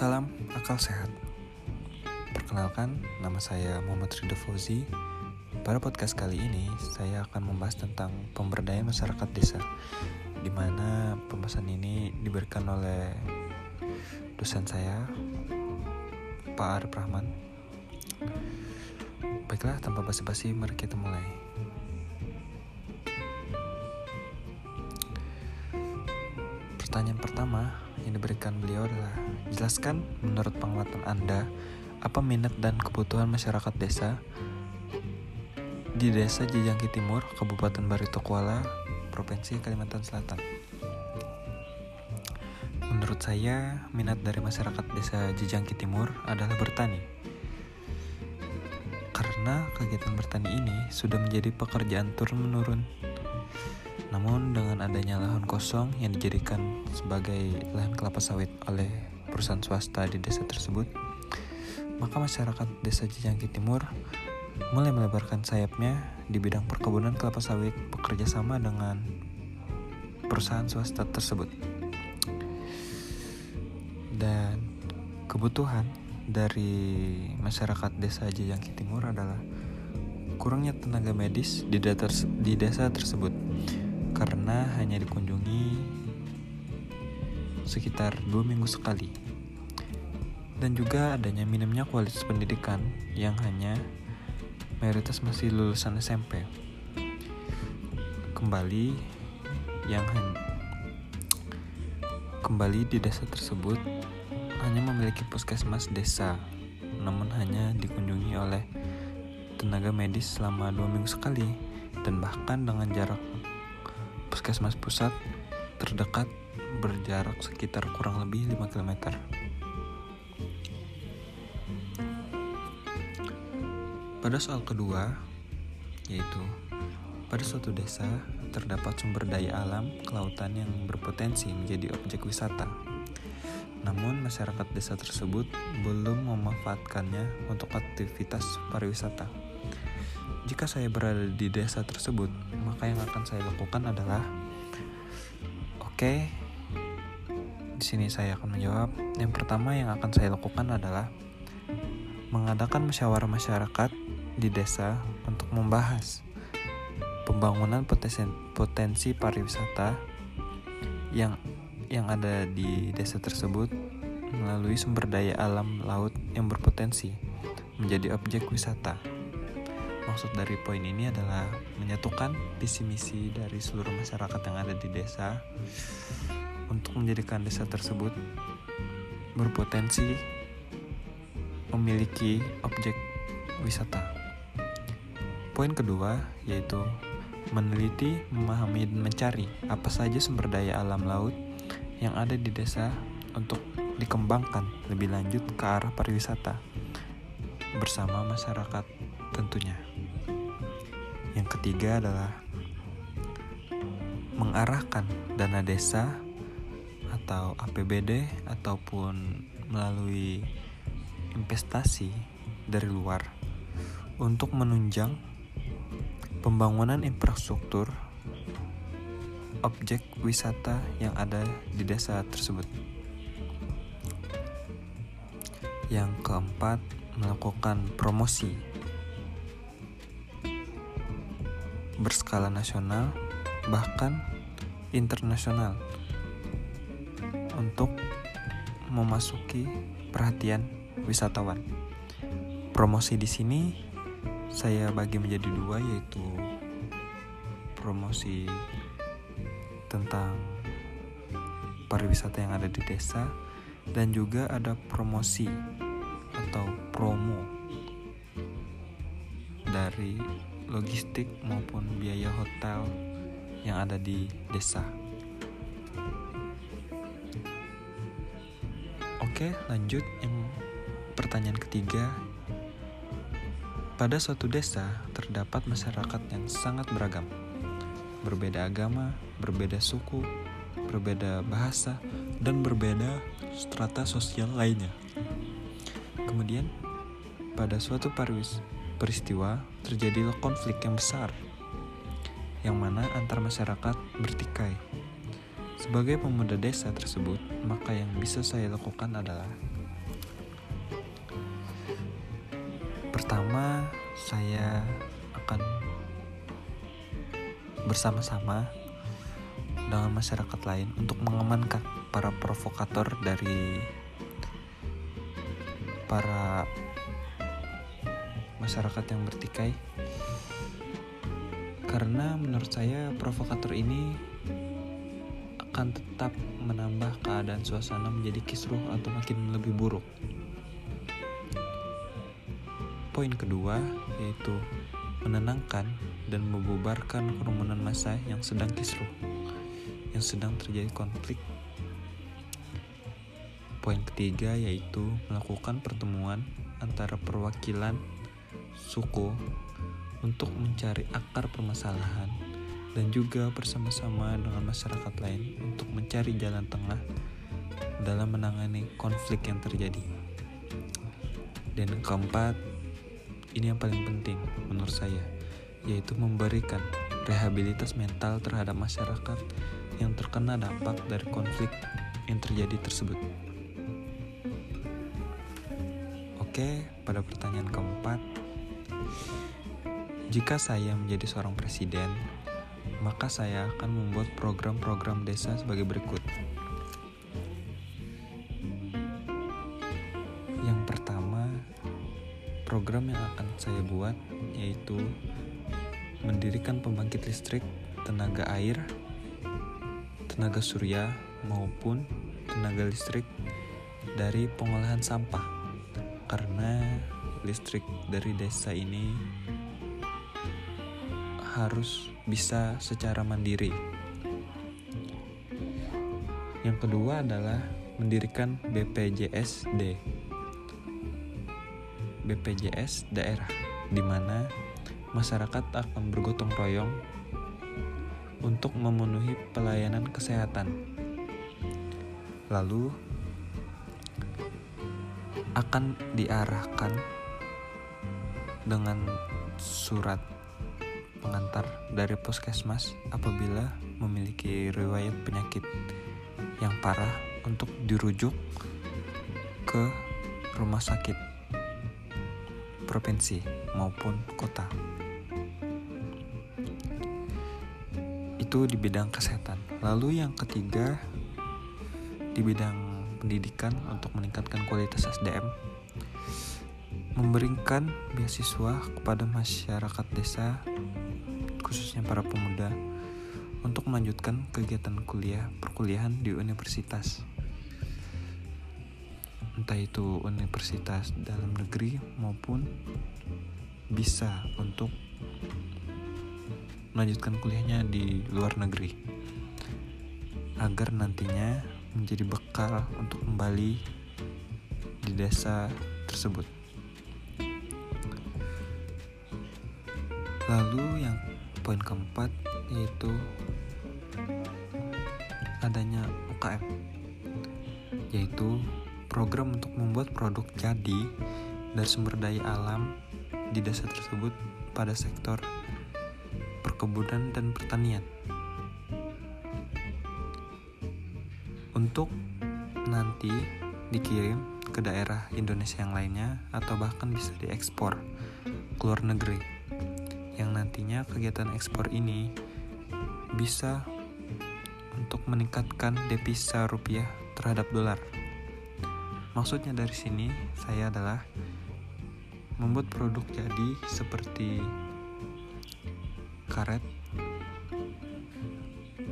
Salam akal sehat. Perkenalkan, nama saya Muhammad Ridho Fauzi. Pada podcast kali ini, saya akan membahas tentang pemberdayaan masyarakat desa, di mana pembahasan ini diberikan oleh dosen saya, Pak Arif Rahman. Baiklah, tanpa basa-basi, mari kita mulai. Pertanyaan pertama yang diberikan beliau adalah Jelaskan menurut pengamatan Anda apa minat dan kebutuhan masyarakat desa di Desa Jejangki Timur, Kabupaten Barito Kuala, Provinsi Kalimantan Selatan. Menurut saya, minat dari masyarakat Desa Jejangki Timur adalah bertani. Karena kegiatan bertani ini sudah menjadi pekerjaan turun-menurun. Namun dengan adanya lahan kosong yang dijadikan sebagai lahan kelapa sawit oleh perusahaan swasta di desa tersebut, maka masyarakat desa Jejangki Timur mulai melebarkan sayapnya di bidang perkebunan kelapa sawit bekerja sama dengan perusahaan swasta tersebut. Dan kebutuhan dari masyarakat desa Jejangki Timur adalah kurangnya tenaga medis di, di desa tersebut karena hanya dikunjungi sekitar dua minggu sekali. Dan juga adanya minimnya kualitas pendidikan yang hanya mayoritas masih lulusan SMP. Kembali yang kembali di desa tersebut hanya memiliki puskesmas desa, namun hanya dikunjungi oleh tenaga medis selama dua minggu sekali dan bahkan dengan jarak puskesmas pusat terdekat berjarak sekitar kurang lebih 5 km. Pada soal kedua, yaitu pada suatu desa terdapat sumber daya alam kelautan yang berpotensi menjadi objek wisata. Namun masyarakat desa tersebut belum memanfaatkannya untuk aktivitas pariwisata. Jika saya berada di desa tersebut, maka yang akan saya lakukan adalah oke, okay, di sini saya akan menjawab. Yang pertama yang akan saya lakukan adalah mengadakan musyawarah masyarakat di desa untuk membahas pembangunan potensi, potensi pariwisata yang yang ada di desa tersebut melalui sumber daya alam laut yang berpotensi menjadi objek wisata. Maksud dari poin ini adalah menyatukan visi misi dari seluruh masyarakat yang ada di desa untuk menjadikan desa tersebut berpotensi memiliki objek wisata. Poin kedua yaitu meneliti, memahami, dan mencari apa saja sumber daya alam laut yang ada di desa untuk dikembangkan lebih lanjut ke arah pariwisata bersama masyarakat tentunya. Yang ketiga adalah mengarahkan dana desa atau APBD ataupun melalui investasi dari luar untuk menunjang pembangunan infrastruktur objek wisata yang ada di desa tersebut. Yang keempat, melakukan promosi berskala nasional bahkan internasional untuk memasuki perhatian wisatawan. Promosi di sini saya bagi menjadi dua yaitu promosi tentang pariwisata yang ada di desa dan juga ada promosi atau promo dari logistik maupun biaya hotel yang ada di desa. Oke, lanjut yang pertanyaan ketiga. Pada suatu desa terdapat masyarakat yang sangat beragam. Berbeda agama, berbeda suku, berbeda bahasa, dan berbeda strata sosial lainnya. Kemudian, pada suatu parwis peristiwa terjadilah konflik yang besar, yang mana antar masyarakat bertikai. Sebagai pemuda desa tersebut, maka yang bisa saya lakukan adalah pertama, saya akan bersama-sama dengan masyarakat lain untuk mengamankan para provokator dari para masyarakat yang bertikai karena menurut saya provokator ini akan tetap menambah keadaan suasana menjadi kisruh atau makin lebih buruk. Poin kedua yaitu menenangkan dan membubarkan kerumunan massa yang sedang kisruh, yang sedang terjadi konflik. Poin ketiga yaitu melakukan pertemuan antara perwakilan suku untuk mencari akar permasalahan dan juga bersama-sama dengan masyarakat lain untuk mencari jalan tengah dalam menangani konflik yang terjadi. Dan keempat, ini yang paling penting menurut saya, yaitu memberikan rehabilitas mental terhadap masyarakat yang terkena dampak dari konflik yang terjadi tersebut. Oke, pada pertanyaan keempat, jika saya menjadi seorang presiden, maka saya akan membuat program-program desa sebagai berikut. Yang pertama, program yang akan saya buat yaitu mendirikan pembangkit listrik tenaga air, tenaga surya maupun tenaga listrik dari pengolahan sampah. Karena listrik dari desa ini harus bisa secara mandiri. Yang kedua adalah mendirikan BPJSD. BPJS daerah di mana masyarakat akan bergotong royong untuk memenuhi pelayanan kesehatan. Lalu akan diarahkan dengan surat pengantar dari puskesmas apabila memiliki riwayat penyakit yang parah untuk dirujuk ke rumah sakit provinsi maupun kota. Itu di bidang kesehatan. Lalu yang ketiga di bidang pendidikan untuk meningkatkan kualitas SDM memberikan beasiswa kepada masyarakat desa khususnya para pemuda, untuk melanjutkan kegiatan kuliah perkuliahan di universitas. Entah itu universitas dalam negeri maupun bisa untuk melanjutkan kuliahnya di luar negeri agar nantinya menjadi bekal untuk kembali di desa tersebut. Lalu yang poin keempat yaitu adanya UKM yaitu program untuk membuat produk jadi dari sumber daya alam di desa tersebut pada sektor perkebunan dan pertanian. Untuk nanti dikirim ke daerah Indonesia yang lainnya atau bahkan bisa diekspor ke luar negeri yang nantinya kegiatan ekspor ini bisa untuk meningkatkan devisa rupiah terhadap dolar. Maksudnya dari sini saya adalah membuat produk jadi seperti karet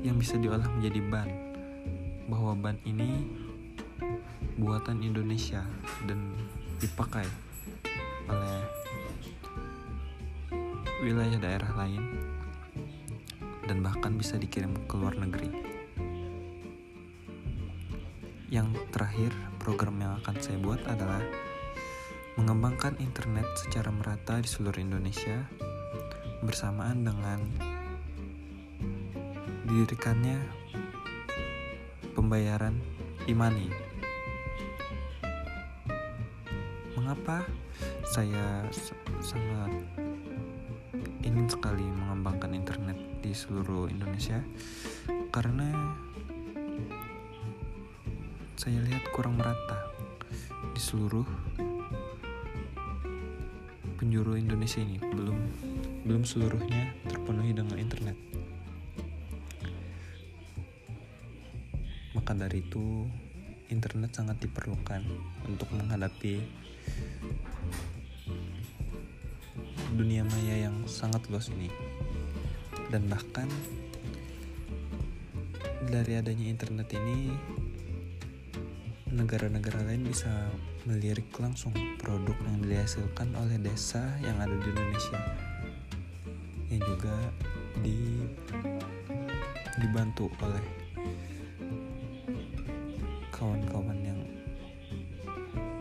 yang bisa diolah menjadi ban. Bahwa ban ini buatan Indonesia dan dipakai oleh wilayah daerah lain, dan bahkan bisa dikirim ke luar negeri. Yang terakhir, program yang akan saya buat adalah mengembangkan internet secara merata di seluruh Indonesia bersamaan dengan didirikannya pembayaran imani. Mengapa saya sangat ingin sekali mengembangkan internet di seluruh Indonesia karena saya lihat kurang merata di seluruh penjuru Indonesia ini belum belum seluruhnya terpenuhi dengan internet. Maka dari itu, internet sangat diperlukan untuk menghadapi dunia maya yang sangat luas ini. Dan bahkan dari adanya internet ini negara-negara lain bisa melirik langsung produk yang dihasilkan oleh desa yang ada di Indonesia yang juga di dibantu oleh kawan-kawan yang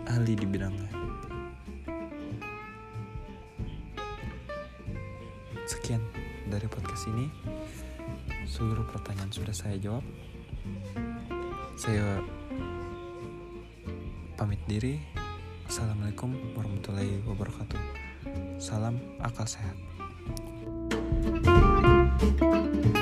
ahli di bidangnya. Sekian dari podcast ini. Seluruh pertanyaan sudah saya jawab. Saya pamit diri. Assalamualaikum warahmatullahi wabarakatuh. Salam akal sehat. thank you